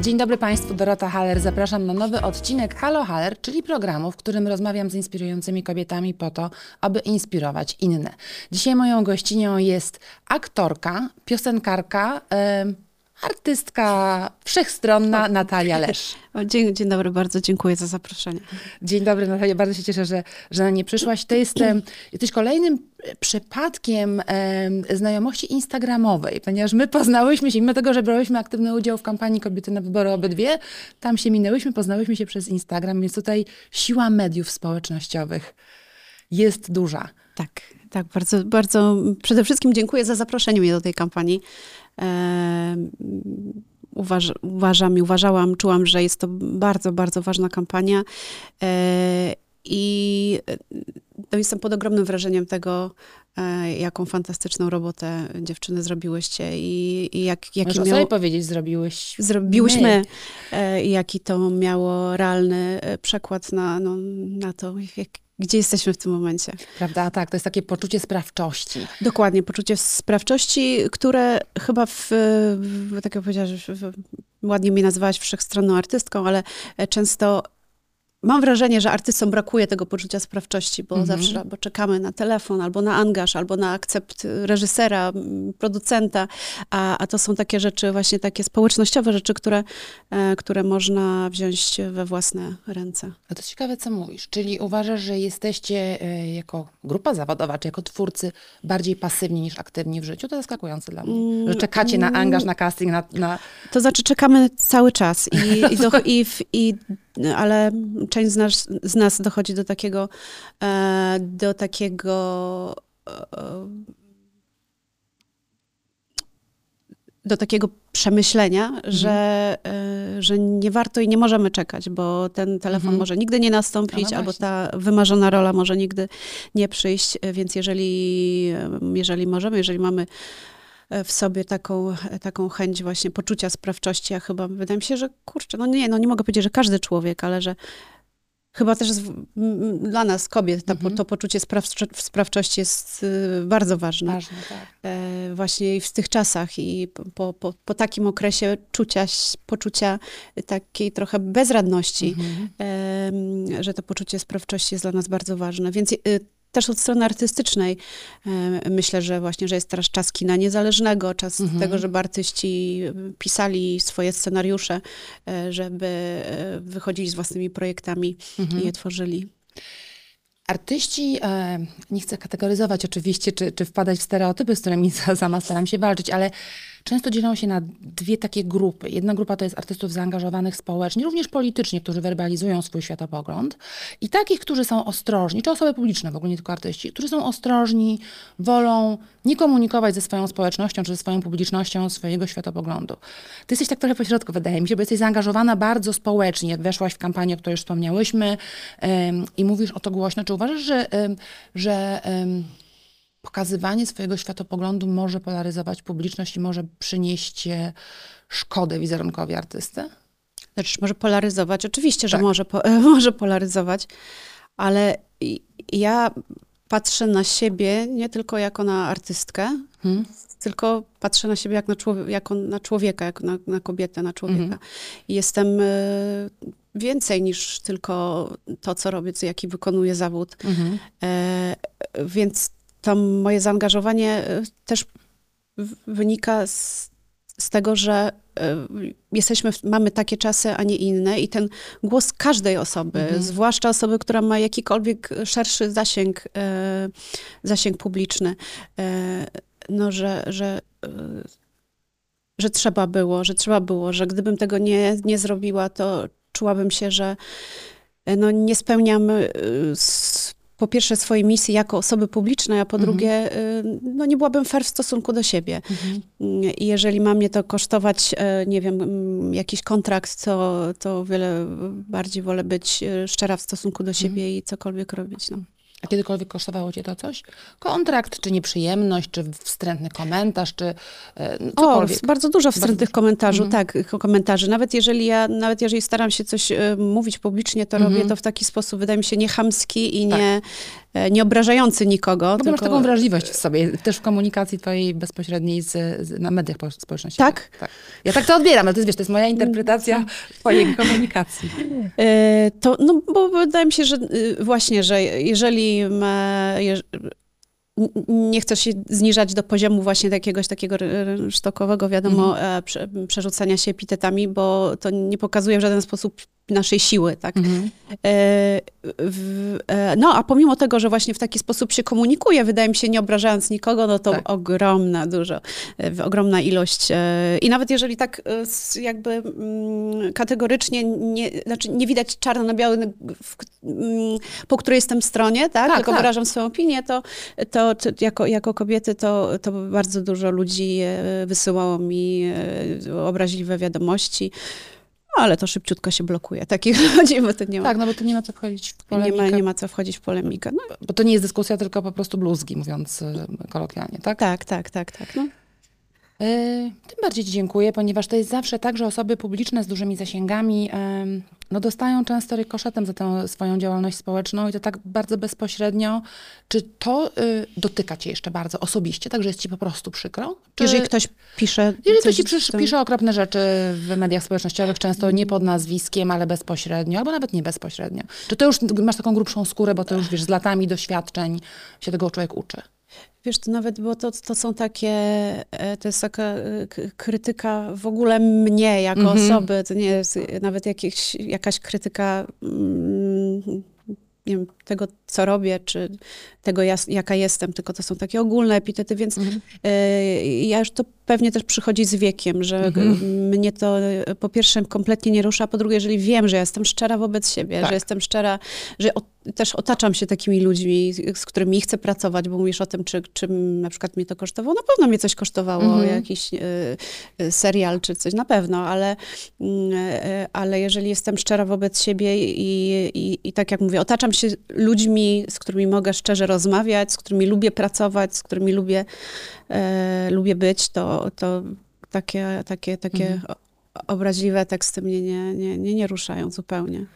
Dzień dobry Państwu, Dorota Haller. Zapraszam na nowy odcinek Halo Haller, czyli programu, w którym rozmawiam z inspirującymi kobietami po to, aby inspirować inne. Dzisiaj moją gościnią jest aktorka, piosenkarka, em, artystka wszechstronna Natalia Lesz. Dzień, dzień dobry, bardzo dziękuję za zaproszenie. Dzień dobry Natalia, bardzo się cieszę, że, że na nie przyszłaś. To jest, jesteś kolejnym e, przypadkiem em, znajomości instagramowej, ponieważ my poznałyśmy się, mimo tego, że brałyśmy aktywny udział w kampanii Kobiety na wybory obydwie, tam się minęłyśmy, poznałyśmy się przez Instagram, więc tutaj siła mediów społecznościowych jest duża. Tak, tak, bardzo, bardzo przede wszystkim dziękuję za zaproszenie mnie do tej kampanii. Uważ, uważam i uważałam, czułam, że jest to bardzo, bardzo ważna kampania. E, I no, jestem pod ogromnym wrażeniem tego, e, jaką fantastyczną robotę dziewczyny zrobiłyście i, i jak, jaki o miał... sobie powiedzieć, zrobiłeś Zrobiłyśmy, e, i jaki to miało realny e, przekład na, no, na to, jak, gdzie jesteśmy w tym momencie. Prawda? Tak, to jest takie poczucie sprawczości. Dokładnie, poczucie sprawczości, które chyba w, w tak jak powiedziałaś, ładnie mnie nazywałaś wszechstronną artystką, ale e, często mam wrażenie, że artystom brakuje tego poczucia sprawczości, bo Mhm. zawsze albo czekamy na telefon, albo na angaż, albo na akcept reżysera, producenta, a, a to są takie rzeczy, właśnie takie społecznościowe rzeczy, które, e, które można wziąć we własne ręce. A to ciekawe, co mówisz. Czyli uważasz, że jesteście e, jako grupa zawodowa, czy jako twórcy bardziej pasywni niż aktywni w życiu? To zaskakujące dla mnie. Że czekacie na angaż, na casting, na... na... To znaczy czekamy cały czas, i, i, do, i, w- i, ale część z nas, z nas dochodzi do takiego, e, do takiego e, do takiego przemyślenia, że, e, że nie warto i nie możemy czekać, bo ten telefon Mhm. może nigdy nie nastąpić, No, albo ta wymarzona rola może nigdy nie przyjść, więc jeżeli, jeżeli możemy, jeżeli mamy w sobie taką, taką chęć właśnie poczucia sprawczości, a chyba wydaje mi się, że kurczę, no nie, no nie mogę powiedzieć, że każdy człowiek, ale że chyba też z, dla nas, kobiet, ta, Mhm. to poczucie sprawczo- sprawczości jest y, bardzo ważne. Ważne, tak. E, właśnie i w tych czasach i po, po, po, takim okresie czucia, poczucia takiej trochę bezradności, Mhm. em, że to poczucie sprawczości jest dla nas bardzo ważne. Więc y, też od strony artystycznej e, myślę, że właśnie, że jest teraz czas kina niezależnego, czas Mhm. tego, żeby artyści pisali swoje scenariusze, e, żeby e, wychodzili z własnymi projektami Mhm. i je tworzyli. Artyści, nie chcę kategoryzować oczywiście, czy, czy wpadać w stereotypy, z którymi sama staram się walczyć, ale często dzielą się na dwie takie grupy. Jedna grupa to jest artystów zaangażowanych społecznie, również politycznie, którzy werbalizują swój światopogląd i takich, którzy są ostrożni, czy osoby publiczne w ogóle, nie tylko artyści, którzy są ostrożni, wolą nie komunikować ze swoją społecznością, czy ze swoją publicznością swojego światopoglądu. Ty jesteś tak trochę pośrodku, wydaje mi się, bo jesteś zaangażowana bardzo społecznie. Weszłaś w kampanię, o której już wspomniałyśmy i mówisz o to głośno. Czy uważasz, że, że pokazywanie swojego światopoglądu może polaryzować publiczność i może przynieść szkodę wizerunkowi artysty? Znaczy, może polaryzować, oczywiście, że Tak. może, po, może polaryzować, ale ja patrzę na siebie nie tylko jako na artystkę, Hmm? tylko patrzę na siebie jak na, człowie- jako na człowieka, jako na, na kobietę, na człowieka. I Jestem e, więcej niż tylko to, co robię, co, jaki wykonuję zawód. E, więc to moje zaangażowanie e, też wynika z, z tego, że e, jesteśmy, mamy takie czasy, a nie inne i ten głos każdej osoby, Mhm. zwłaszcza osoby, która ma jakikolwiek szerszy zasięg, e, zasięg publiczny, no, że, że, że trzeba było, że trzeba było, że gdybym tego nie, nie zrobiła, to czułabym się, że no, nie spełniam y, po pierwsze swojej misji jako osoby publicznej, a po Mhm. drugie y, no, nie byłabym fair w stosunku do siebie. Mhm. I jeżeli ma mnie to kosztować, e, nie wiem, mm, jakiś kontrakt, to, to o wiele bardziej wolę być e, szczera w stosunku do siebie i cokolwiek robić. No. A kiedykolwiek kosztowało cię to coś? Kontrakt, czy nieprzyjemność, czy wstrętny komentarz, czy e, no, O, cokolwiek? bardzo dużo wstrętnych dużo. komentarzy, Mhm. tak, ko- komentarzy. Nawet jeżeli ja, nawet jeżeli staram się coś e, mówić publicznie, to Mhm. robię to w taki sposób, wydaje mi się, niechamski i Tak. nie, nie obrażający nikogo. Bo tylko... masz taką wrażliwość w sobie, też w komunikacji twojej bezpośredniej z, z, na mediach po- społecznościowych. Tak? tak? Ja tak to odbieram, ale to jest, wiesz, to jest moja interpretacja twojej komunikacji. E, To, no, bo wydaje mi się, że y, właśnie, że jeżeli nie chcesz się zniżać do poziomu właśnie jakiegoś takiego sztokowego, wiadomo, e, prze, przerzucania się epitetami, bo to nie pokazuje w żaden sposób naszej siły, tak? Mhm. E, w, e, no, a pomimo tego, że właśnie w taki sposób się komunikuje, wydaje mi się, nie obrażając nikogo, no to Tak. ogromna, dużo, e, ogromna ilość. e, I nawet jeżeli tak e, jakby mm, kategorycznie nie, znaczy nie widać czarno na białym, mm, po której jestem stronie, tak? Tak, Tylko tak. wyrażam swoją opinię, to, to, to jako, jako kobiety to, to bardzo dużo ludzi e, wysyłało mi e, obraźliwe wiadomości. No, ale to szybciutko się blokuje. Takich ludzi, bo to nie ma Tak, no bo tu nie ma co wchodzić w nie polemikę, ma, nie ma co wchodzić w polemikę. No, bo to nie jest dyskusja, tylko po prostu bluzgi, mówiąc y, kolokwialnie, tak? tak, tak, tak, tak. No. Tym bardziej Ci dziękuję, ponieważ to jest zawsze tak, że osoby publiczne z dużymi zasięgami em, no dostają często rykoszetem za tę swoją działalność społeczną i to tak bardzo bezpośrednio. Czy to y, dotyka Cię jeszcze bardzo osobiście, tak że jest Ci po prostu przykro? Czy, Jeżeli ktoś pisze... jeżeli ktoś Ci pisze, pisze okropne rzeczy w mediach społecznościowych, często nie pod nazwiskiem, ale bezpośrednio, albo nawet nie bezpośrednio. Czy to już masz taką grubszą skórę, bo to już wiesz, z latami doświadczeń się tego człowiek uczy? Wiesz, to nawet, bo to, to są takie, e, to jest taka e, krytyka w ogóle mnie jako Mhm. osoby, to nie jest nawet jakieś, jakaś krytyka mm, wiem, tego, co robię, czy tego, jaka jestem, tylko to są takie ogólne epitety, więc Mhm. e, ja już to pewnie też przychodzi z wiekiem, że Mhm. mnie to e, po pierwsze kompletnie nie rusza, a po drugie, jeżeli wiem, że ja jestem szczera wobec siebie, Tak. że jestem szczera, że o, też otaczam się takimi ludźmi, z którymi chcę pracować, bo mówisz o tym, czy, czym na przykład mnie to kosztowało. Na pewno mnie coś kosztowało, Mhm. jakiś e, serial czy coś, na pewno, ale, e, ale jeżeli jestem szczera wobec siebie i, i, i tak jak mówię, otaczam się ludźmi, z którymi mogę szczerze rozmawiać, z którymi lubię pracować, z którymi lubię, e, lubię być, to, to takie, takie, takie Mhm. obraźliwe teksty mnie nie, nie, nie, nie ruszają zupełnie.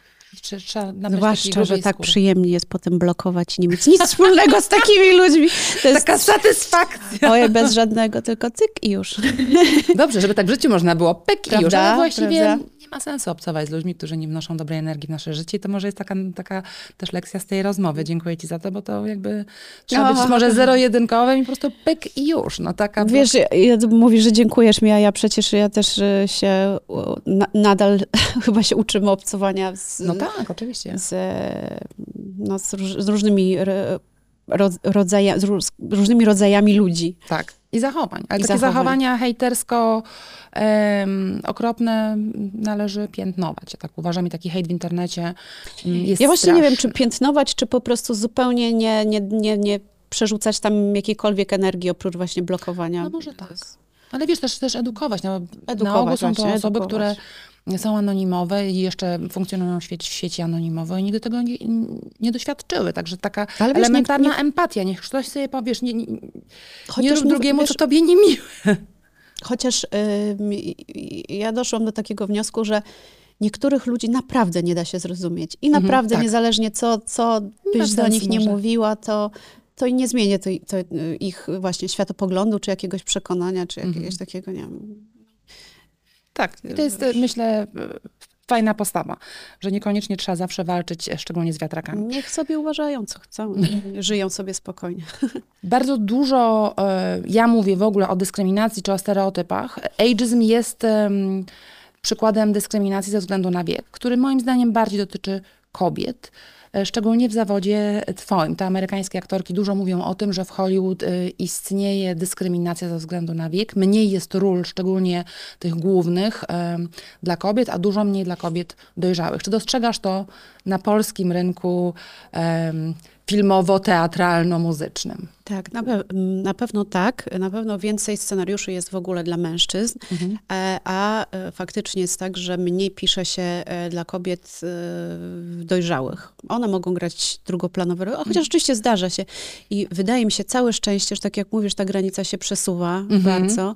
Czy trzeba nabrać Zwłaszcza, że tak skóry? przyjemnie jest potem blokować i nie mieć nic wspólnego z takimi ludźmi. To jest Taka satysfakcja. Ojej, bez żadnego, tylko cyk i już. Dobrze, żeby tak w życiu można było pyk i już, Prawda? ale właściwie Prawda? nie ma sensu obcować z ludźmi, którzy nie wnoszą dobrej energii w nasze życie i to może jest taka, taka też lekcja z tej rozmowy. Dziękuję ci za to, bo to jakby trzeba być może zero-jedynkowym i po prostu pyk i już. No taka Wiesz, ja, ja, mówisz, że dziękujesz mi, a ja przecież ja też e, się na, nadal chyba się uczymy obcowania z, No tak, oczywiście. z, no, z, róż, z różnymi ro, ro, rodzaja, z róż, różnymi rodzajami ludzi. Tak. I zachowań. Ale I takie zachowań. zachowania hejtersko em, okropne należy piętnować. Ja tak uważam i taki hejt w internecie mm, jest Ja właśnie nie wiem, czy piętnować, czy po prostu zupełnie nie, nie, nie, nie przerzucać tam jakiejkolwiek energii oprócz właśnie blokowania. No może tak. Ale wiesz, też, też edukować. No, na Edukować ogół są to osoby, edukować. które są anonimowe i jeszcze funkcjonują w sieci, w sieci anonimowej i nigdy tego nie, nie doświadczyły. Także taka Ale wiesz, nie- elementarna nie- empatia. Niech ktoś sobie powiesz, nie, nie, nie rób drugiemu, wiesz, co tobie nie miłe. Chociaż ym, ja doszłam do takiego wniosku, że niektórych ludzi naprawdę nie da się zrozumieć. I Mhm, naprawdę, tak. niezależnie co, co byś do nich nie może. mówiła, to, to i nie zmienię to, to y, ich właśnie światopoglądu, czy jakiegoś przekonania, czy jakiegoś Mhm. takiego, nie wiem. Tak, i to jest, e, myślę, fajna postawa, że niekoniecznie trzeba zawsze walczyć, e, szczególnie z wiatrakami. Niech sobie uważają, co chcą. Żyją sobie spokojnie. Bardzo dużo, e, ja mówię w ogóle o dyskryminacji czy o stereotypach. Ageism jest em, przykładem dyskryminacji ze względu na wiek, który moim zdaniem bardziej dotyczy kobiet. E, Szczególnie w zawodzie twoim. Te amerykańskie aktorki dużo mówią o tym, że w Hollywood e, istnieje dyskryminacja ze względu na wiek. Mniej jest ról, szczególnie tych głównych, em, dla kobiet, a dużo mniej dla kobiet dojrzałych. Czy dostrzegasz to na polskim rynku filmowo-teatralno-muzycznym? Tak, na, pe- na pewno tak. Na pewno więcej scenariuszy jest w ogóle dla mężczyzn, Mhm. e, a e, faktycznie jest tak, że mniej pisze się e, dla kobiet dojrzałych. One mogą grać drugoplanowe role, chociaż oczywiście zdarza się. I wydaje mi się całe szczęście, że tak jak mówisz, ta granica się przesuwa Mhm. bardzo.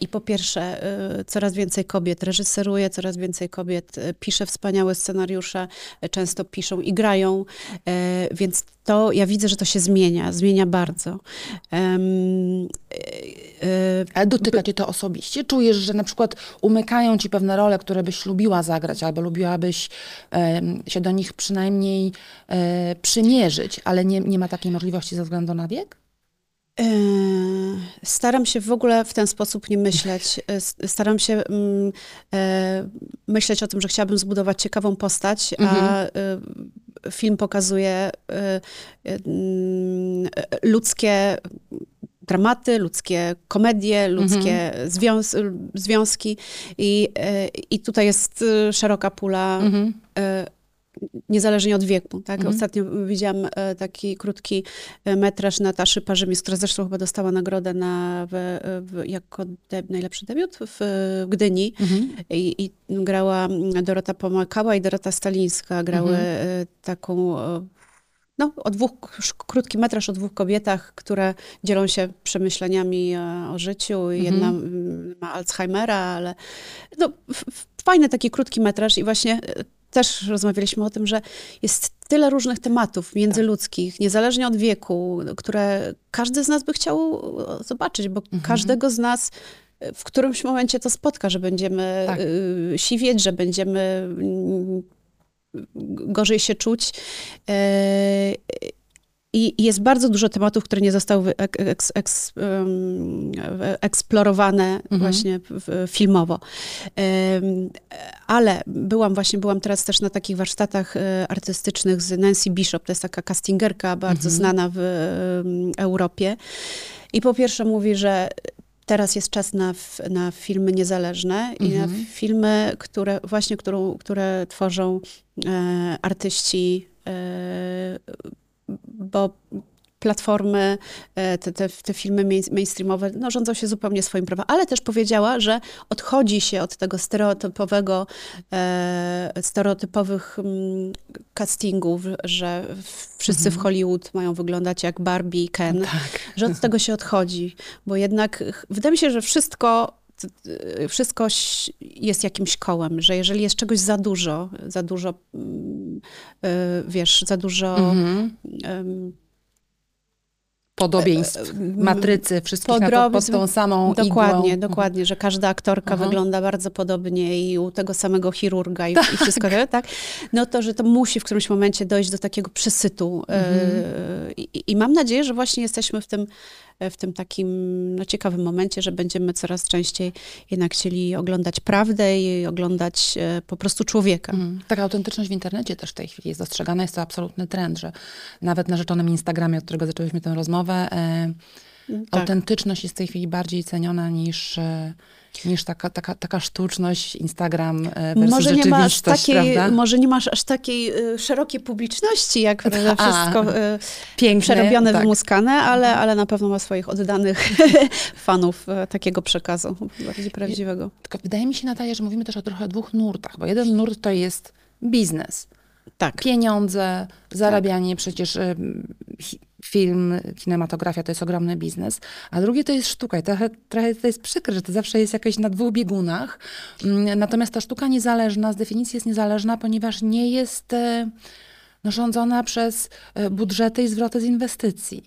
I po pierwsze, coraz więcej kobiet reżyseruje, coraz więcej kobiet pisze wspaniałe scenariusze, często piszą i grają, więc to ja widzę, że to się zmienia, zmienia bardzo. Um, Ale dotyka cię to osobiście? Czujesz, że na przykład umykają ci pewne role, które byś lubiła zagrać, albo lubiłabyś e, się do nich przynajmniej e, przymierzyć, ale nie, nie ma takiej możliwości ze względu na wiek? Staram się w ogóle w ten sposób nie myśleć. Staram się mm, myśleć o tym, że chciałabym zbudować ciekawą postać, a mhm. Film pokazuje ludzkie dramaty, ludzkie komedie, ludzkie mhm. związ związki. I, I tutaj jest szeroka pula mhm niezależnie od wieku. Tak? Mhm. Ostatnio widziałam e, taki krótki e, metraż Nataszy Parzymis, która zresztą chyba dostała nagrodę na, w, w, jako de, najlepszy debiut w, w Gdyni. Mhm. I, I, grała Dorota Pomakała i Dorota Stalińska. Grały mhm. E, taką no, o dwóch, krótki metraż o dwóch kobietach, które dzielą się przemyśleniami o życiu. Jedna mhm. ma Alzheimera, ale no, fajny taki krótki metraż i właśnie też rozmawialiśmy o tym, że jest tyle różnych tematów międzyludzkich, niezależnie od wieku, które każdy z nas by chciał zobaczyć, bo mhm. każdego z nas w którymś momencie to spotka, że będziemy tak. Y, siwieć, że będziemy mm, gorzej się czuć. I jest bardzo dużo tematów, które nie zostały eks, eks, eksplorowane mhm. właśnie filmowo. Ale byłam właśnie, byłam teraz też na takich warsztatach e, artystycznych z Nancy Bishop, to jest taka castingerka bardzo mhm. znana w Europie. I po pierwsze mówi, że teraz jest czas na, na filmy niezależne i na mhm. filmy, które właśnie, którą, które tworzą e, artyści e, bo platformy, e, te, te, te filmy mainstreamowe no, rządzą się zupełnie swoim prawem, ale też powiedziała, że odchodzi się od tego stereotypowego, e, stereotypowych mm, castingów, że wszyscy mhm. w Hollywood mają wyglądać jak Barbie i Ken, tak. że od tego się odchodzi, bo jednak wydaje mi się, że wszystko wszystko jest jakimś kołem, że jeżeli jest czegoś za dużo, za dużo, mm, e, wiesz, za dużo -hmm. Podobieństw, e, e, matrycy, wszystkich pod tą samą Dokładnie, igłą. dokładnie, że każda aktorka Aha. wygląda bardzo podobnie i u tego samego chirurga i, tak. i wszystko, tak? No to, że to musi w którymś momencie dojść do takiego przesytu. Mhm. I, I mam nadzieję, że właśnie jesteśmy w tym w tym takim no, ciekawym momencie, że będziemy coraz częściej jednak chcieli oglądać prawdę i oglądać e, po prostu człowieka. Mm. Taka autentyczność w internecie też w tej chwili jest dostrzegana. Jest to absolutny trend, że nawet na rzeczonym Instagramie, od którego zaczęłyśmy tę rozmowę, e, tak. autentyczność jest w tej chwili bardziej ceniona niż... E, niż taka, taka, taka sztuczność, Instagram e, versus może nie masz takiej, prawda? Może nie masz aż takiej y, szerokiej publiczności, jak A, wszystko y, piękne, przerobione, tak. wymuskane, ale, ale na pewno ma swoich oddanych fanów y, takiego przekazu, bardziej prawdziwego. Tylko wydaje mi się, Natalia, że mówimy też o trochę dwóch nurtach, bo jeden nurt to jest biznes. Tak. Pieniądze, zarabianie, tak. przecież film, kinematografia to jest ogromny biznes, a drugie to jest sztuka i trochę, trochę to jest przykre, że to zawsze jest jakieś na dwóch biegunach. Mm, natomiast ta sztuka niezależna, z definicji jest niezależna, ponieważ nie jest e, rządzona przez e, budżety i zwroty z inwestycji.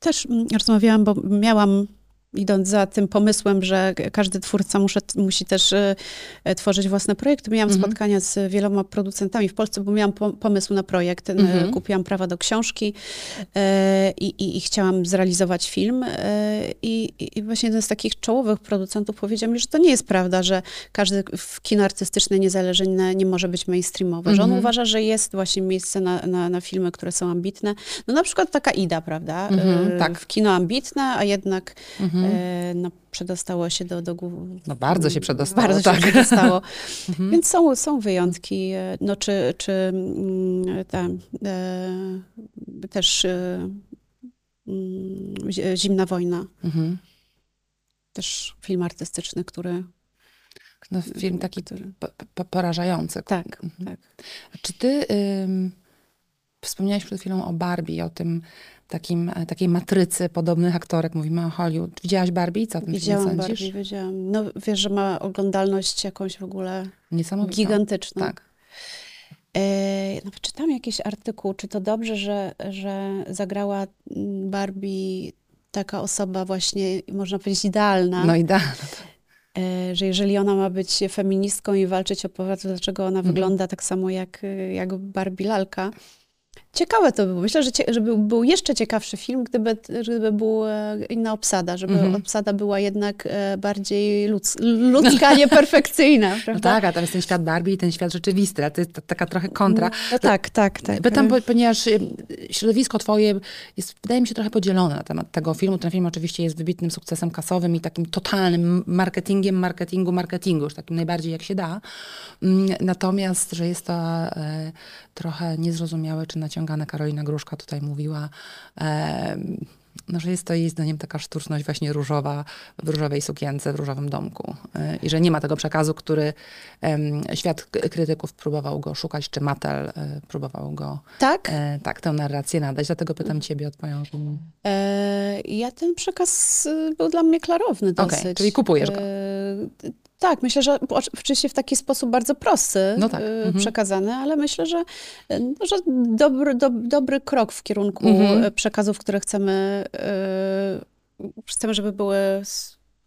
Też mm, rozmawiałam, bo miałam idąc za tym pomysłem, że każdy twórca muszę, musi też y, tworzyć własne projekty. Miałam mhm. spotkania z wieloma producentami w Polsce, bo miałam po, pomysł na projekt. Mhm. Kupiłam prawa do książki y, i, i, chciałam zrealizować film. Y, I, I, właśnie jeden z takich czołowych producentów powiedział mi, że to nie jest prawda, że każdy w kino artystyczne niezależne nie może być mainstreamowe. Mhm. Że on mhm. uważa, że jest właśnie miejsce na, na, na, filmy, które są ambitne. No na przykład taka Ida, prawda? Tak. W kino ambitne, a jednak Mhm. no, przedostało się do, do No bardzo się przedostało. Bardzo tak. się przedostało. mhm. Więc są, są wyjątki. E, no czy, czy mm, e, też e, mm, Zimna Wojna. Mhm. Też film artystyczny, który no, film taki porażający. Tak, mhm. tak. Czy ty wspomniałeś przed chwilą o Barbie, o tym takim, e, takiej matrycy podobnych aktorek. Mówimy o Hollywood. Widziałaś Barbie i co o tym Widziałam sądzisz? Barbie, wiedziałam. No wiesz, że ma oglądalność jakąś w ogóle gigantyczną. Tak. E, Nawet czytam jakiś artykuł, czy to dobrze, że, że zagrała mm, Barbie taka osoba właśnie, można powiedzieć, idealna. No i da. E, że jeżeli ona ma być feministką i walczyć o prawa, to dlaczego ona Mhm. wygląda tak samo jak, jak Barbie lalka. Ciekawe to było. Myślę, że cie, żeby był jeszcze ciekawszy film, gdyby, gdyby była inna obsada, żeby Mhm. obsada była jednak e, bardziej ludz, ludzka, nieperfekcyjna, No prawda? tak, a tam jest ten świat Barbie i ten świat rzeczywisty, a to jest ta- taka trochę kontra. No tak, tak, tak. Pytam, bo- ponieważ środowisko twoje jest, wydaje mi się, trochę podzielone na temat tego filmu. Ten film oczywiście jest wybitnym sukcesem kasowym i takim totalnym marketingiem, marketingu, marketingu, już takim najbardziej jak się da. Mm, Natomiast, że jest to e, trochę niezrozumiałe czy naciągane, Karolina Gruszka tutaj mówiła, no, że jest to jej zdaniem taka sztuczność właśnie różowa, w różowej sukience, w różowym domku. E, I że nie ma tego przekazu, który świat krytyków próbował go szukać, czy Mattel e, próbował go Tak? e, tak, tę narrację nadać. Dlatego pytam ciebie o twoją opinię. E, ja ten przekaz był dla mnie klarowny dosyć. Okej, czyli kupujesz go. Tak, myślę, że oczy- oczywiście w taki sposób bardzo prosty No tak, e, mhm. przekazany, ale myślę, że, e, no, że dobry, do, dobry krok w kierunku Mhm. e, przekazów, które chcemy, chcemy, żeby były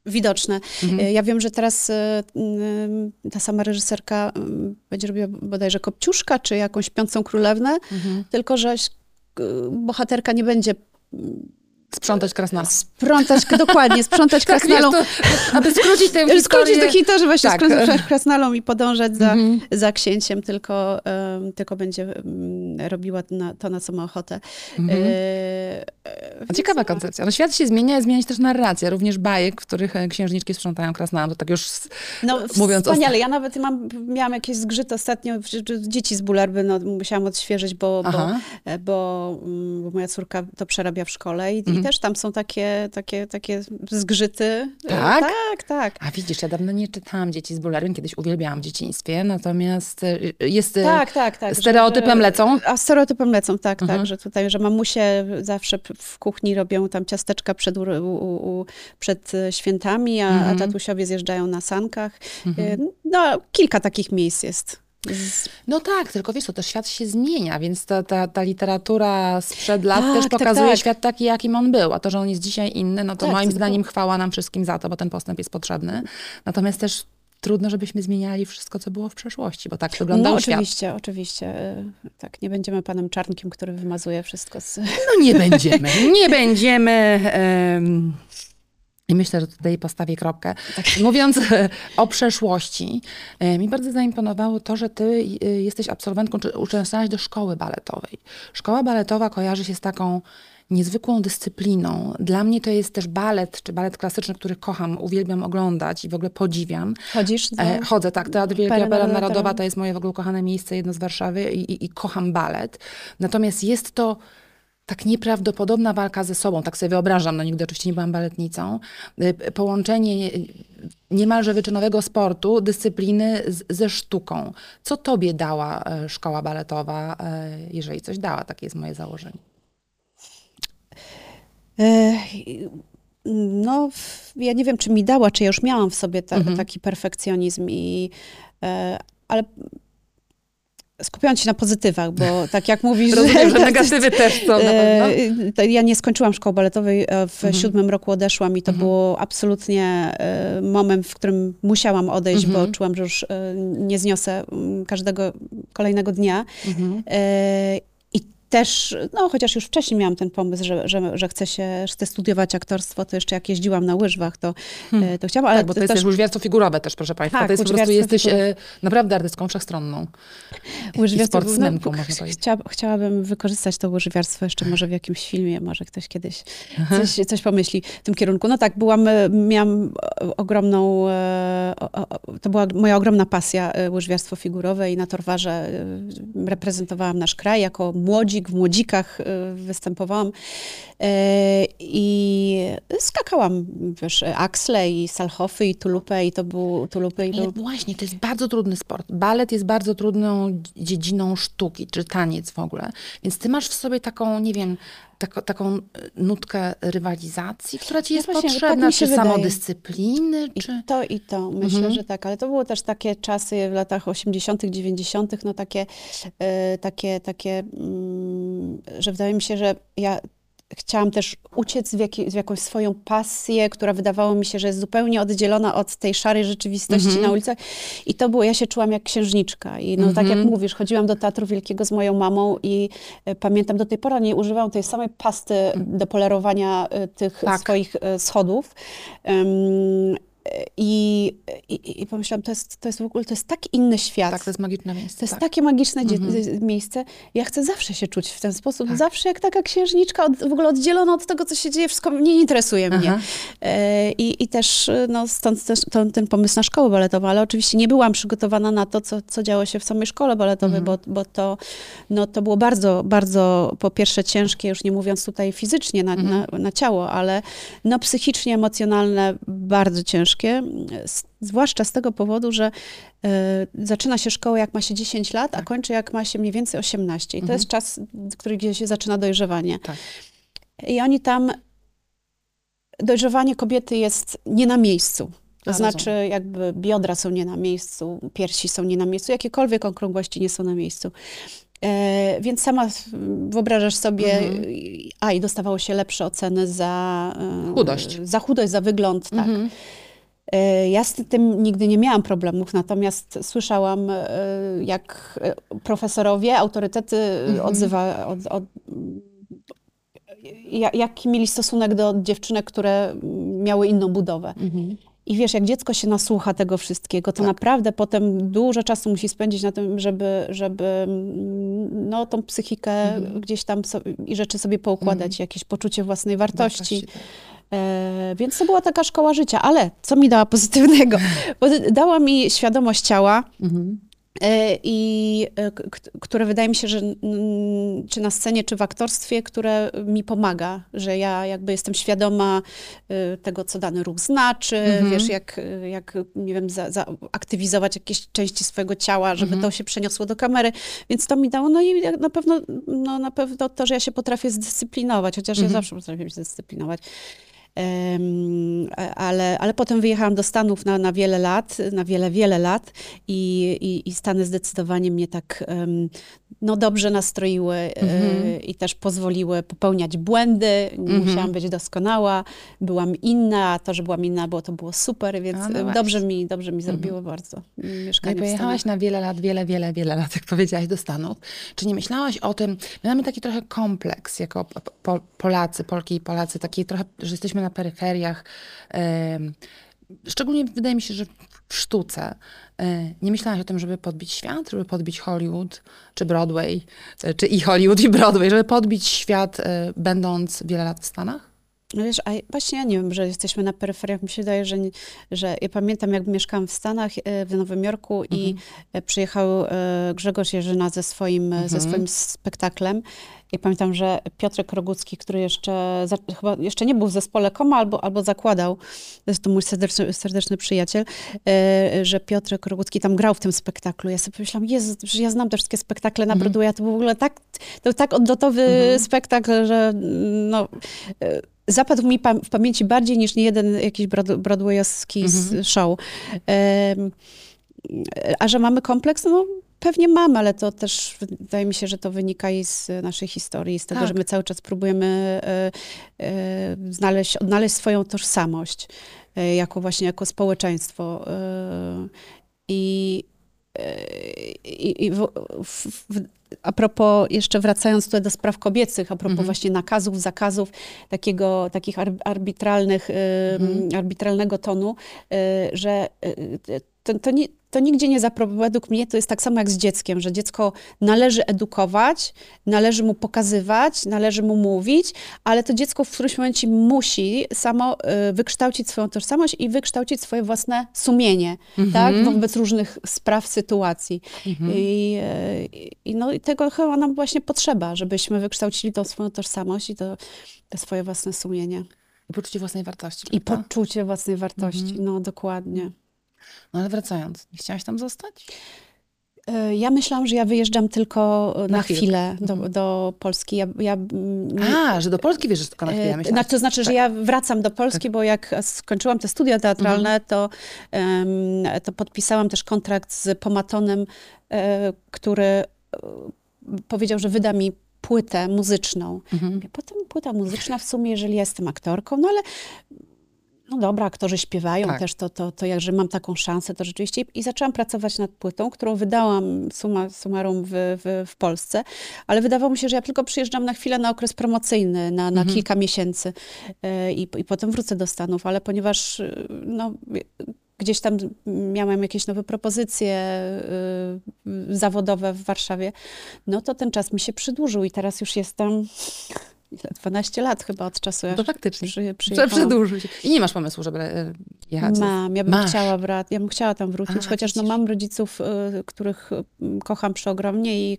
widoczne. Mhm. Ja wiem, że teraz ta sama reżyserka będzie robiła bodajże Kopciuszka, czy jakąś Śpiącą Królewnę, Mhm. tylko że bohaterka nie będzie Sprzątać krasnala. sprzątać, dokładnie, sprzątać Tak, krasnalą. wiesz, to, aby skrócić tę historię. Skrócić do hitu, że właśnie Tak. sprzątać krasnalą i podążać za, Mhm. za księciem, tylko, em, tylko będzie em, robiła na, to, na co ma ochotę. Mhm. E, Ciekawa koncepcja. No, świat się zmienia, zmienia się też narracja, również bajek, w których e, księżniczki sprzątają krasnala. To tak już No, mówiąc o- wspaniale. Ja nawet mam, miałam jakieś zgrzyt ostatnio, dzieci z bulerby, no, musiałam odświeżyć, bo, bo, e, bo, mm, bo moja córka to przerabia w szkole i, Mhm. i też tam są takie, takie, takie zgrzyty. E, Tak? Tak, tak. A widzisz, ja dawno nie czytałam Dzieci z bulerem, kiedyś uwielbiałam w dzieciństwie, natomiast jest... Tak, tak, tak. stereotypem że- lecą? A stereotypem lecą, tak, Mhm. tak, że tutaj, że mamusie zawsze w kuchni robią tam ciasteczka przed, u, u, przed e, świętami, a, Mhm. a tatusiowie zjeżdżają na sankach. Mhm. E, No, kilka takich miejsc jest. No tak, tylko wiesz, to też świat się zmienia, więc ta, ta, ta literatura sprzed lat Tak, też tak, pokazuje tak. świat taki, jakim on był. A to, że on jest dzisiaj inny, no to Tak, moim zdaniem chwała nam wszystkim za to, bo ten postęp jest potrzebny. Natomiast też trudno, żebyśmy zmieniali wszystko, co było w przeszłości, bo tak wyglądał no świat. oczywiście, oczywiście. E, Tak, nie będziemy panem Czarnkiem, który wymazuje wszystko z... No nie będziemy, nie będziemy. em, I myślę, że tutaj postawię kropkę. Mówiąc e, o przeszłości, e, mi bardzo zaimponowało to, że ty e, jesteś absolwentką, czy uczęszczałaś do szkoły baletowej. Szkoła baletowa kojarzy się z taką niezwykłą dyscypliną. Dla mnie to jest też balet, czy balet klasyczny, który kocham, uwielbiam oglądać i w ogóle podziwiam. Chodzisz? Do... E, chodzę, tak. Teatr Wielka Opera. Narodowa to jest moje w ogóle ukochane miejsce, jedno z Warszawy i, i, i kocham balet. Natomiast jest to tak nieprawdopodobna walka ze sobą, tak sobie wyobrażam, no nigdy oczywiście nie byłam baletnicą, Y, połączenie niemalże wyczynowego sportu, dyscypliny z, ze sztuką. Co tobie dała e, szkoła baletowa, e, jeżeli coś dała? Takie jest moje założenie. E, No, ja nie wiem, czy mi dała, czy ja już miałam w sobie ta, Mhm. taki perfekcjonizm, i, ale skupiając się na pozytywach, bo tak jak mówisz... Rozumiem, że to- negatywy też są na pewno. E, to Ja nie skończyłam szkoły baletowej, e, w Mhm. siódmym roku odeszłam i to było absolutnie e, moment, w którym musiałam odejść, Mhm. bo czułam, że już nie zniosę mm, każdego kolejnego dnia. Mhm. Też, no chociaż już wcześniej miałam ten pomysł, że, że, że chcę się, chcę studiować aktorstwo, to jeszcze jak jeździłam na łyżwach, to, e, to chciałam, ale tak, bo to jest też łyżwiarstwo figurowe też, proszę Państwa. Tak, to jest po prostu, jesteś e, naprawdę artystką wszechstronną. łyżwiarstwo- I sportsmenką, można ch- powiedzieć. Chciała, chciałabym wykorzystać to łyżwiarstwo jeszcze może w jakimś filmie, może ktoś kiedyś coś, coś pomyśli w tym kierunku. No tak, byłam, e, miałam ogromną, e, o- to była moja ogromna pasja, e, łyżwiarstwo figurowe i na Torwarze reprezentowałam nasz kraj jako młodzik, w młodzikach e, występowałam. E, I skakałam wiesz, Axle i Salchofy i Tulupę i to był Tulupy i to Ale właśnie, to jest bardzo trudny sport. Balet jest bardzo trudną dziedziną sztuki, czy taniec w ogóle. Więc ty masz w sobie taką, nie wiem, tako, taką e, nutkę rywalizacji, która ci jest No właśnie, tak potrzebna, się czy wydaje. samodyscypliny, I czy... to i to, myślę, Mhm. że tak, ale to były też takie czasy w latach 80., 90., no takie, e, takie, takie, mm, że wydaje mi się, że ja chciałam też uciec w, jaki, w jakąś swoją pasję, która wydawało mi się, że jest zupełnie oddzielona od tej szarej rzeczywistości Mhm. na ulicach. I to było, ja się czułam jak księżniczka. I no tak jak Mhm. mówisz, chodziłam do Teatru Wielkiego z moją mamą i e, pamiętam, do tej pory nie używałam tej samej pasty do polerowania e, tych Tak. swoich e, schodów. I, i, I pomyślałam, to jest, to jest w ogóle, to jest tak inny świat. Tak, to jest magiczne miejsce. To jest tak. takie magiczne Mhm. miejsce. Ja chcę zawsze się czuć w ten sposób. Tak. Zawsze jak taka księżniczka, od, w ogóle oddzielona od tego, co się dzieje. Wszystko nie interesuje mnie. Aha. E, I, I też e, no, stąd też to, ten pomysł na szkołę baletową, ale oczywiście nie byłam przygotowana na to, co, co działo się w samej szkole baletowej, Mhm. bo, bo to, no, to było bardzo, bardzo po pierwsze ciężkie, już nie mówiąc tutaj fizycznie na, Mhm. na, na ciało, ale no, psychicznie, emocjonalne bardzo ciężkie. Z, zwłaszcza z tego powodu, że e, zaczyna się szkołę jak ma się 10 lat, a Tak. kończy jak ma się mniej więcej 18. I to Mhm. jest czas, który gdzie się zaczyna dojrzewanie. Tak. I oni tam, dojrzewanie kobiety jest nie na miejscu. To A, znaczy, jakby biodra są nie na miejscu, piersi są nie na miejscu, jakiekolwiek okrągłości nie są na miejscu. E, więc sama wyobrażasz sobie, Mhm. a i dostawało się lepsze oceny za e, Chudość. Za chudość, za wygląd, tak. Mhm. Ja z tym nigdy nie miałam problemów, natomiast słyszałam, e, jak e, profesorowie, autorytety Mhm. odzywa, od, od, ja- jaki mieli stosunek do dziewczynek, które miały inną budowę. Mhm. I wiesz, jak dziecko się nasłucha tego wszystkiego, to Tak. naprawdę potem dużo czasu musi spędzić na tym, żeby, żeby mm, no, tą psychikę Mhm. gdzieś tam i rzeczy sobie poukładać, jakieś poczucie własnej wartości. tak. E, więc to była taka szkoła życia. Ale co mi dała pozytywnego? Bo dała mi świadomość ciała, Mhm. e, i e, które wydaje mi się, że czy na scenie, czy w aktorstwie, które mi pomaga, że ja jakby jestem świadoma e, tego, co dany ruch znaczy, Mhm. wiesz, jak, jak nie wiem, za, za jakieś części swojego ciała, żeby Mhm. to się przeniosło do kamery, więc to mi dało, no i na pewno, no na pewno to, że ja się potrafię zdyscyplinować, chociaż ja Mhm. zawsze potrafię się zdyscyplinować. Ale, ale potem wyjechałam do Stanów na, na wiele lat, na wiele, wiele lat i, i, i Stany zdecydowanie mnie tak no dobrze nastroiły e, Mhm. i też pozwoliły popełniać błędy. Nie Mhm. musiałam być doskonała, byłam inna, a to, że byłam inna, bo to było super, więc A, no dobrze mi, dobrze mi Mhm. zrobiło bardzo No i mieszkanie w pojechałaś na wiele lat, wiele, wiele, wiele lat, jak powiedziałaś, do Stanów. Czy nie myślałaś o tym, my mamy taki trochę kompleks jako po, po, Polacy, Polki i Polacy, taki trochę, że jesteśmy na peryferiach. em, szczególnie wydaje mi się, że w sztuce. E, Nie myślałaś o tym, żeby podbić świat, żeby podbić Hollywood, czy Broadway, e, czy i Hollywood, i Broadway, żeby podbić świat, e, będąc wiele lat w Stanach? No wiesz, a właśnie ja nie wiem, że jesteśmy na peryferiach. Mi się wydaje, że, nie- że ja pamiętam, jak mieszkałam w Stanach, e, w Nowym Jorku i e, przyjechał e, Grzegorz Jerzyna ze swoim, e, ze Mhm. swoim spektaklem. I pamiętam, że Piotrek Rogucki, który jeszcze, za- chyba jeszcze nie był w zespole Koma albo, albo zakładał, to jest to mój serdeczny, serdeczny przyjaciel, e, że Piotrek Rogucki tam grał w tym spektaklu. Ja sobie pomyślałam, Jezu, że ja znam te wszystkie spektakle na Mhm. Broadwaya, to był w ogóle tak, to był tak odlotowy Mhm. spektakl, że no, e, zapadł mi pam- w pamięci bardziej niż niejeden jakiś broad- broadwayowski Mhm. show. Em, a że mamy kompleks? No pewnie mamy, ale to też wydaje mi się, że to wynika i z naszej historii, z tego, Tak. że my cały czas próbujemy e, znaleźć, odnaleźć swoją tożsamość e, jako właśnie jako społeczeństwo. I, i, w, w, a propos, jeszcze wracając tutaj do spraw kobiecych, a propos Mhm. właśnie nakazów, zakazów, takiego, takich ar, arbitralnych, Mhm. arbitralnego tonu, e, że e, to, to, nie, to nigdzie nie zaprowadzi. Według mnie to jest tak samo jak z dzieckiem, że dziecko należy edukować, należy mu pokazywać, należy mu mówić, ale to dziecko w którymś momencie musi samo e, wykształcić swoją tożsamość i wykształcić swoje własne sumienie, tak? Mhm. Wobec różnych spraw, sytuacji. Mhm. I, e, i, no, I tego chyba nam właśnie potrzeba, żebyśmy wykształcili tą swoją tożsamość i to, to swoje własne sumienie. I poczucie własnej wartości. I prawda? poczucie własnej wartości. No, dokładnie. No ale wracając, nie chciałaś tam zostać? E, Ja myślałam, że ja wyjeżdżam tylko e, na, Na chwilę. chwilę, do, do Polski. Ja, ja, A, że do Polski wierzysz tylko na chwilę, E, myślałaś. na- to znaczy, że ja wracam do Polski, bo jak skończyłam te studia teatralne, Mhm. to, em, to podpisałam też kontrakt z Pomatonem, e, który powiedział, że wyda mi płytę muzyczną. Mhm. Potem płyta muzyczna w sumie, jeżeli ja jestem aktorką, no ale no dobra, aktorzy śpiewają Tak. też, to, to, to jak, że mam taką szansę, to rzeczywiście. I zaczęłam pracować nad płytą, którą wydałam summa summarum w, w, w Polsce, ale wydawało mi się, że ja tylko przyjeżdżam na chwilę na okres promocyjny, na, na kilka miesięcy e, i, i potem wrócę do Stanów, ale ponieważ e, no, gdzieś tam miałam jakieś nowe propozycje e, zawodowe w Warszawie, no to ten czas mi się przedłużył i teraz już jestem 12 lat chyba od czasu, jak To faktycznie. przy, przyjechałam. Przedłużył się. I nie masz pomysłu, żeby e, jechać? Mam, ja bym Masz. chciała wracać, ja bym chciała tam wrócić, A, chociaż no, mam rodziców, y, których kocham przeogromnie i,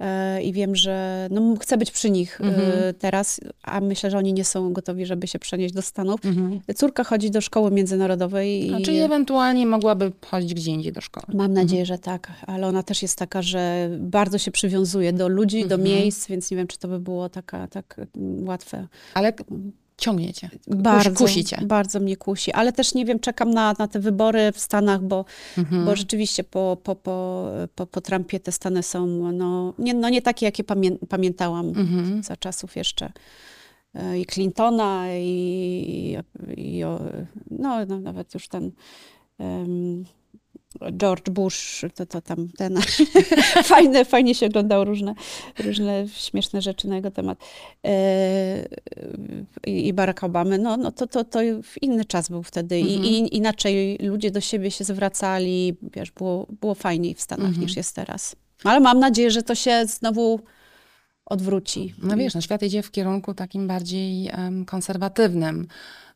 e, i wiem, że no, chcę być przy nich y, Mhm. teraz, a myślę, że oni nie są gotowi, żeby się przenieść do Stanów. Mhm. Córka chodzi do szkoły międzynarodowej i A, czyli ewentualnie mogłaby chodzić gdzie indziej do szkoły. mam nadzieję, że tak, ale ona też jest taka, że bardzo się przywiązuje do ludzi, do Mhm. miejsc, więc nie wiem, czy to by było taka, tak mm, łatwe. Ale ciągniecie. Bardzo, kusicie. bardzo mnie kusi, ale też nie wiem, czekam na, na te wybory w Stanach, bo Mhm. Bo rzeczywiście po, po, po, po, po Trumpie te Stany są no, nie, no nie takie, jakie pamię, pamiętałam Mhm. za czasów jeszcze e, i Clintona, i, i o, no, no nawet już ten em, George Bush, to, to tam ten fajne, fajnie się oglądało różne, różne śmieszne rzeczy na jego temat. E, i, I Barack Obamy, no, no to, to, to inny czas był wtedy I, Mhm. i inaczej ludzie do siebie się zwracali, wiesz, było, było fajniej w Stanach Mhm. niż jest teraz. Ale mam nadzieję, że to się znowu odwróci. No wiesz, no świat idzie w kierunku takim bardziej em, konserwatywnym.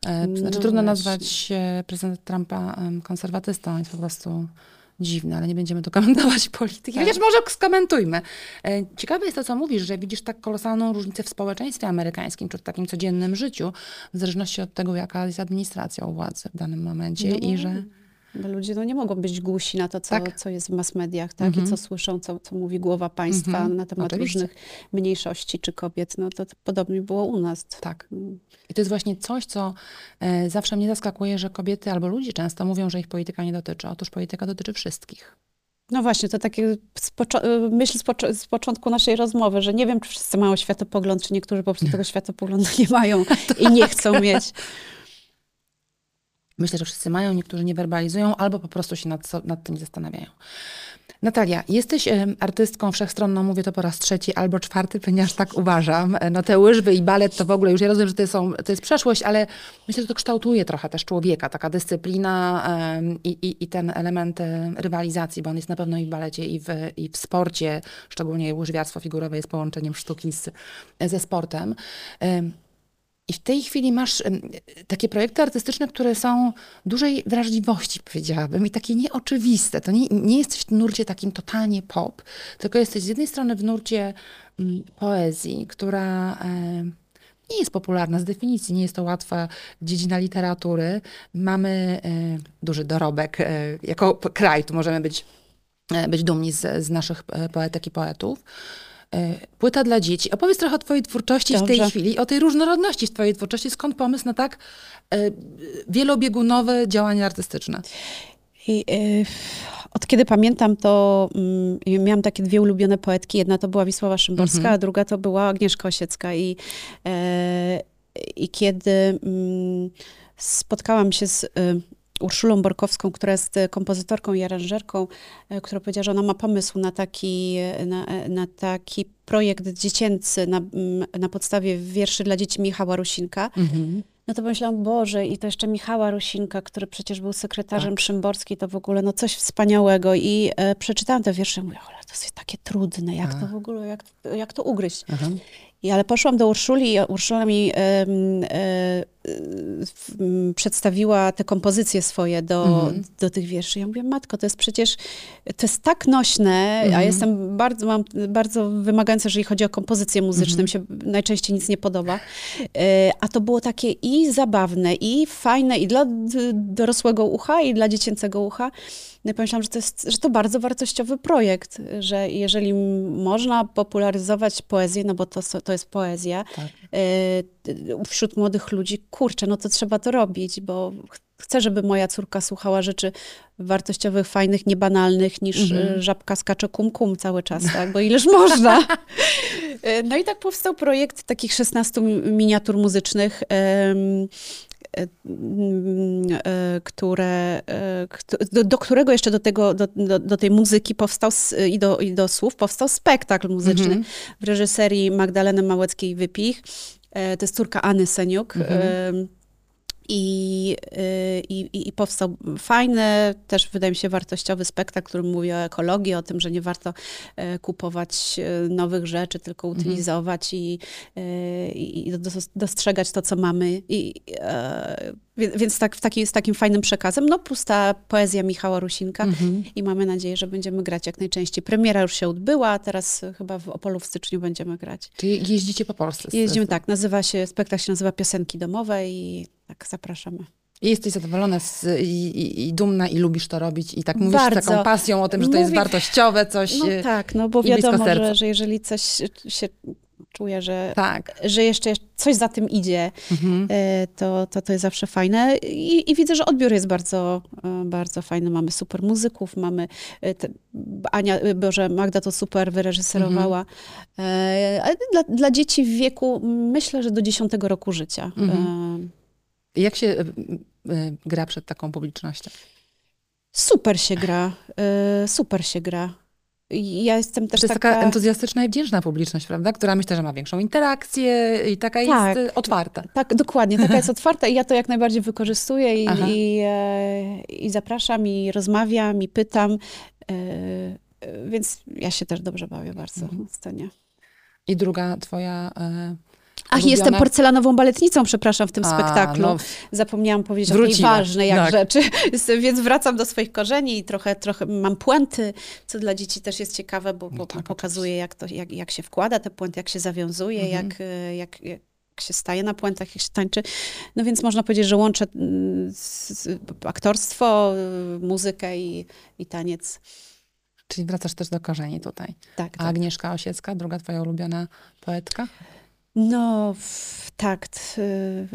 E, No znaczy trudno właśnie. nazwać e, prezydenta Trumpa em, konserwatystą, jest po prostu dziwne, ale nie będziemy tu komentować polityki. Tak. Chociaż może skomentujmy. E, Ciekawe jest to, co mówisz, że widzisz tak kolosalną różnicę w społeczeństwie amerykańskim, czy w takim codziennym życiu, w zależności od tego, jaka jest administracja u władzy w danym momencie No. i że... Bo ludzie no, nie mogą być głusi na to, co, Tak. co jest w mass mediach, tak? Mhm. I co słyszą, co, co mówi głowa państwa Mhm. na temat Oczywiście. różnych mniejszości czy kobiet. No to, to podobnie było u nas. Tak. Mm. I to jest właśnie coś, co e, zawsze mnie zaskakuje, że kobiety albo ludzie często mówią, że ich polityka nie dotyczy. Otóż polityka dotyczy wszystkich. No właśnie, to takie z y, myśl z, z początku naszej rozmowy, że nie wiem, czy wszyscy mają światopogląd, czy niektórzy po prostu tego światopoglądu nie mają i nie chcą mieć. Myślę, że wszyscy mają, niektórzy nie werbalizują, albo po prostu się nad, nad tym zastanawiają. Natalia, jesteś artystką wszechstronną, mówię to po raz trzeci albo czwarty, ponieważ tak uważam. E, No te łyżwy i balet to w ogóle, już ja rozumiem, że to, są, to jest przeszłość, ale myślę, że to kształtuje trochę też człowieka, taka dyscyplina i, i, i ten element e, rywalizacji, bo on jest na pewno i w balecie, i w, i w sporcie, szczególnie łyżwiarstwo figurowe jest połączeniem sztuki z, ze sportem. I w tej chwili masz takie projekty artystyczne, które są dużej wrażliwości, powiedziałabym, i takie nieoczywiste. To nie, nie jesteś w nurcie takim totalnie pop, tylko jesteś z jednej strony w nurcie mm, poezji, która nie jest popularna z definicji, nie jest to łatwa dziedzina literatury. Mamy e, duży dorobek e, jako kraj, tu możemy być, e, być dumni z, z naszych poetek i poetów. E, Płyta dla dzieci. Opowiedz trochę o twojej twórczości w tej Dobrze. chwili, o tej różnorodności w twojej twórczości. Skąd pomysł na tak e, wielobiegunowe działania artystyczne? I, y, od kiedy pamiętam, to mm, miałam takie dwie ulubione poetki. Jedna to była Wisława Szymborska, Mhm. a druga to była Agnieszka Osiecka. I, e, i kiedy mm, spotkałam się z Urszulą Borkowską, która jest e, kompozytorką i aranżerką, e, która powiedziała, że ona ma pomysł na taki, e, na, na taki projekt dziecięcy na, mm, na podstawie wierszy dla dzieci Michała Rusinka. No to pomyślałam, Boże, i to jeszcze Michała Rusinka, który przecież był sekretarzem Tak. Szymborskiej, to w ogóle no coś wspaniałego. I e, przeczytałam te wiersze i mówię, ale to jest takie trudne, jak to A. w ogóle, jak, jak to ugryźć? Aha. I ale poszłam do Urszuli i Urszula mi e, e, przedstawiła te kompozycje swoje do, Mhm. do tych wierszy. Ja mówię, matko, to jest przecież, to jest tak nośne, a Mhm. jestem bardzo, mam bardzo wymagająca, jeżeli chodzi o kompozycje muzyczne, mi się najczęściej nic nie podoba. E, A to było takie i zabawne, i fajne, i dla dorosłego ucha, i dla dziecięcego ucha. No i pomyślałam, że to jest, że to bardzo wartościowy projekt, że jeżeli można popularyzować poezję, no bo to, to jest poezja, Tak. D- wśród młodych ludzi, kurczę, no to trzeba to robić, bo ch- chcę, żeby moja córka słuchała rzeczy wartościowych, fajnych, niebanalnych, niż Mhm. e, żabka skacze kum kum cały czas, tak? Bo ileż można. E, No i tak powstał projekt takich 16 mi- miniatur muzycznych, które, e, do, do którego jeszcze do, tego, do, do, do tej muzyki powstał i do, i do słów powstał spektakl muzyczny Mhm. w reżyserii Magdaleny Małeckiej-Wypich. E, To jest córka Anny Seniuk. Mhm. Em, I, y, i, i- I powstał fajny, też wydaje mi się wartościowy spektakl, który mówi o ekologii, o tym, że nie warto e, kupować e, nowych rzeczy, tylko utylizować i, e, i i dos- dostrzegać to, co mamy. I, więc tak, w taki, z takim fajnym przekazem, no plus ta poezja Michała Rusinka Mhm. i mamy nadzieję, że będziemy grać jak najczęściej. Premiera już się odbyła, a teraz chyba w Opolu w styczniu będziemy grać. Czyli jeździcie po Polsce. Jeździmy tak, nazywa się, spektakl się nazywa Piosenki Domowe i tak zapraszamy. I jesteś zadowolona z, i, i, i dumna i lubisz to robić i tak mówisz z Bardzo. taką pasją o tym, że to jest wartościowe coś. No e, tak, no bo wiadomo, że, że jeżeli coś się czuje, że, tak. że jeszcze coś za tym idzie, Mhm. e, to, to to jest zawsze fajne. I, I widzę, że odbiór jest bardzo, e, bardzo fajny. Mamy super muzyków, mamy te, Ania, Boże, Magda to super wyreżyserowała. Ale dla, dla dzieci w wieku, myślę, że do 10 roku życia. Mhm. Jak się e, e, gra przed taką publicznością? Super się gra, e, super się gra. Ja jestem też To jest taka... taka entuzjastyczna i wdzięczna publiczność, prawda? Która myślę, że ma większą interakcję i taka Tak. jest otwarta. Tak, dokładnie. Taka jest otwarta i ja to jak najbardziej wykorzystuję i, i, i zapraszam, i rozmawiam, i pytam. Więc ja się też dobrze bawię bardzo Mhm. na scenie. I druga twoja Ach, jestem porcelanową baletnicą, przepraszam, w tym A, spektaklu. no, Zapomniałam powiedzieć o takiej Wróciła. ważnej jak Tak. rzeczy, więc wracam do swoich korzeni i trochę, trochę mam puenty, co dla dzieci też jest ciekawe, bo, bo No tak, pokazuje, jak, to, jak, jak się wkłada te puenty, jak się zawiązuje, Mhm. jak, e, jak, jak się staje na puentach, jak się tańczy. No więc można powiedzieć, że łączę mm, aktorstwo, y, muzykę i, i taniec. czyli wracasz też do korzeni tutaj. Tak, A tak. Agnieszka Osiecka, druga twoja ulubiona poetka? No, tak. y,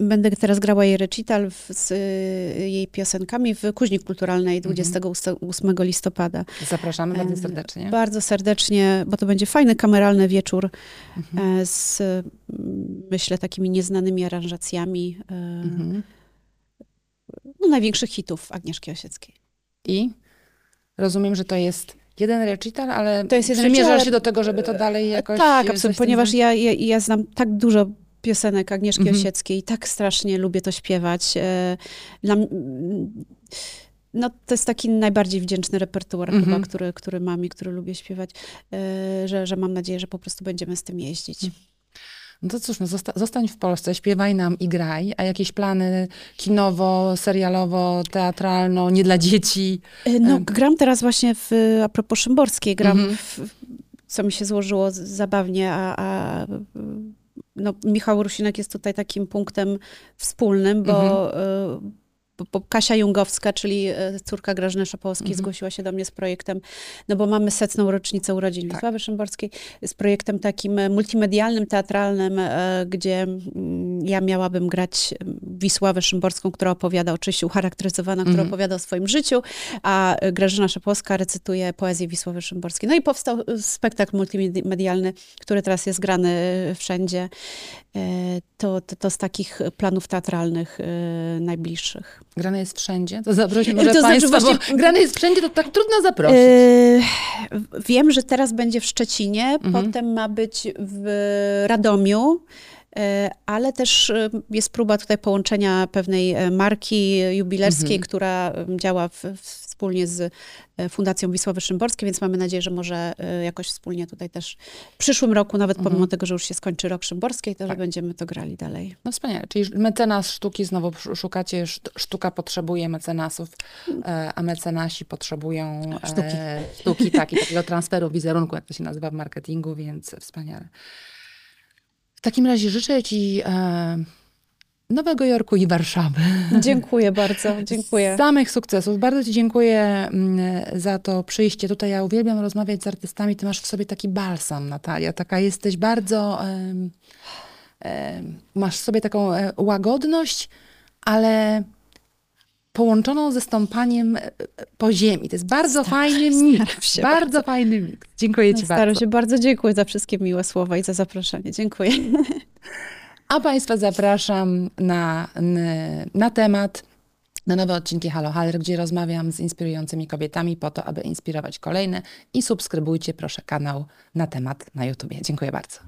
Będę teraz grała jej recital z y, jej piosenkami w Kuźni Kulturalnej 28 listopada. Zapraszamy bardzo E, serdecznie. Bardzo serdecznie, bo to będzie fajny kameralny wieczór Mhm. e, z, mm, myślę, takimi nieznanymi aranżacjami e, Mhm. no, największych hitów Agnieszki Osieckiej. I rozumiem, że to jest jeden recital, ale To jest jeden recital, się do tego, żeby to dalej jakoś... tak, absolutnie, ponieważ ja, ja, ja znam tak dużo piosenek Agnieszki Mhm. Osieckiej i tak strasznie lubię to śpiewać. E, Dla, no, to jest taki najbardziej wdzięczny repertuar Mhm. chyba, który, który mam i który lubię śpiewać, e, że, że mam nadzieję, że po prostu będziemy z tym jeździć. No to cóż, no zosta- zostań w Polsce, śpiewaj nam i graj, a jakieś plany kinowo, serialowo, teatralno, nie dla dzieci? E, No, Em. gram teraz właśnie w, a propos Szymborskiej, gram Mhm. w, co mi się złożyło zabawnie, a, a no, Michał Rusinek jest tutaj takim punktem wspólnym, bo, e, bo, bo Kasia Jungowska, czyli e, córka Grażyny Szapowskiej, Mhm. zgłosiła się do mnie z projektem, no bo mamy setną rocznicę urodzin Tak. Wisławy Szymborskiej, z projektem takim e, multimedialnym, teatralnym, e, gdzie mm, ja miałabym grać Wisławę Szymborską, która opowiada, oczywiście ucharakteryzowana, która Mhm. opowiada o swoim życiu, a Grażyna Szapowska recytuje poezję Wisławy Szymborskiej. No i powstał spektakl multimedialny, który teraz jest grany wszędzie. To, to, to z takich planów teatralnych najbliższych. Grane jest wszędzie? To zaprośmy może To znaczy państwa, właśnie- grane jest wszędzie, to tak trudno zaprosić. E, Wiem, że teraz będzie w Szczecinie, Mhm. potem ma być w Radomiu, e, ale też e, jest próba tutaj połączenia pewnej e, marki jubilerskiej, Mhm. która działa w, w, wspólnie z e, Fundacją Wisławy Szymborskie, więc mamy nadzieję, że może e, jakoś wspólnie tutaj też w przyszłym roku, nawet pomimo tego, że już się skończy rok Szymborskiej, to że Tak. będziemy to grali dalej. No wspaniale. Czyli mecenas sztuki, znowu sz- szukacie, szt- sztuka potrzebuje mecenasów, e, a mecenasi potrzebują Sztuki. E, sztuki tak, i takiego transferu wizerunku, jak to się nazywa w marketingu, więc wspaniale. W takim razie życzę Ci e, Nowego Jorku i Warszawy. Dziękuję bardzo, dziękuję. Samych sukcesów. Bardzo Ci dziękuję mm, za to przyjście. Tutaj ja uwielbiam rozmawiać z artystami. Ty masz w sobie taki balsam, Natalia. Taka jesteś bardzo... masz w sobie taką e, łagodność, ale połączoną ze stąpaniem e, po ziemi. To jest bardzo fajny miks. się Bardzo fajny miks. Dziękuję Ci Staram bardzo. się bardzo dziękuję za wszystkie miłe słowa i za zaproszenie. Dziękuję. A Państwa zapraszam na, na temat, na nowe odcinki Halo Haller, gdzie rozmawiam z inspirującymi kobietami po to, aby inspirować kolejne. I subskrybujcie proszę kanał na temat na YouTubie. Dziękuję bardzo.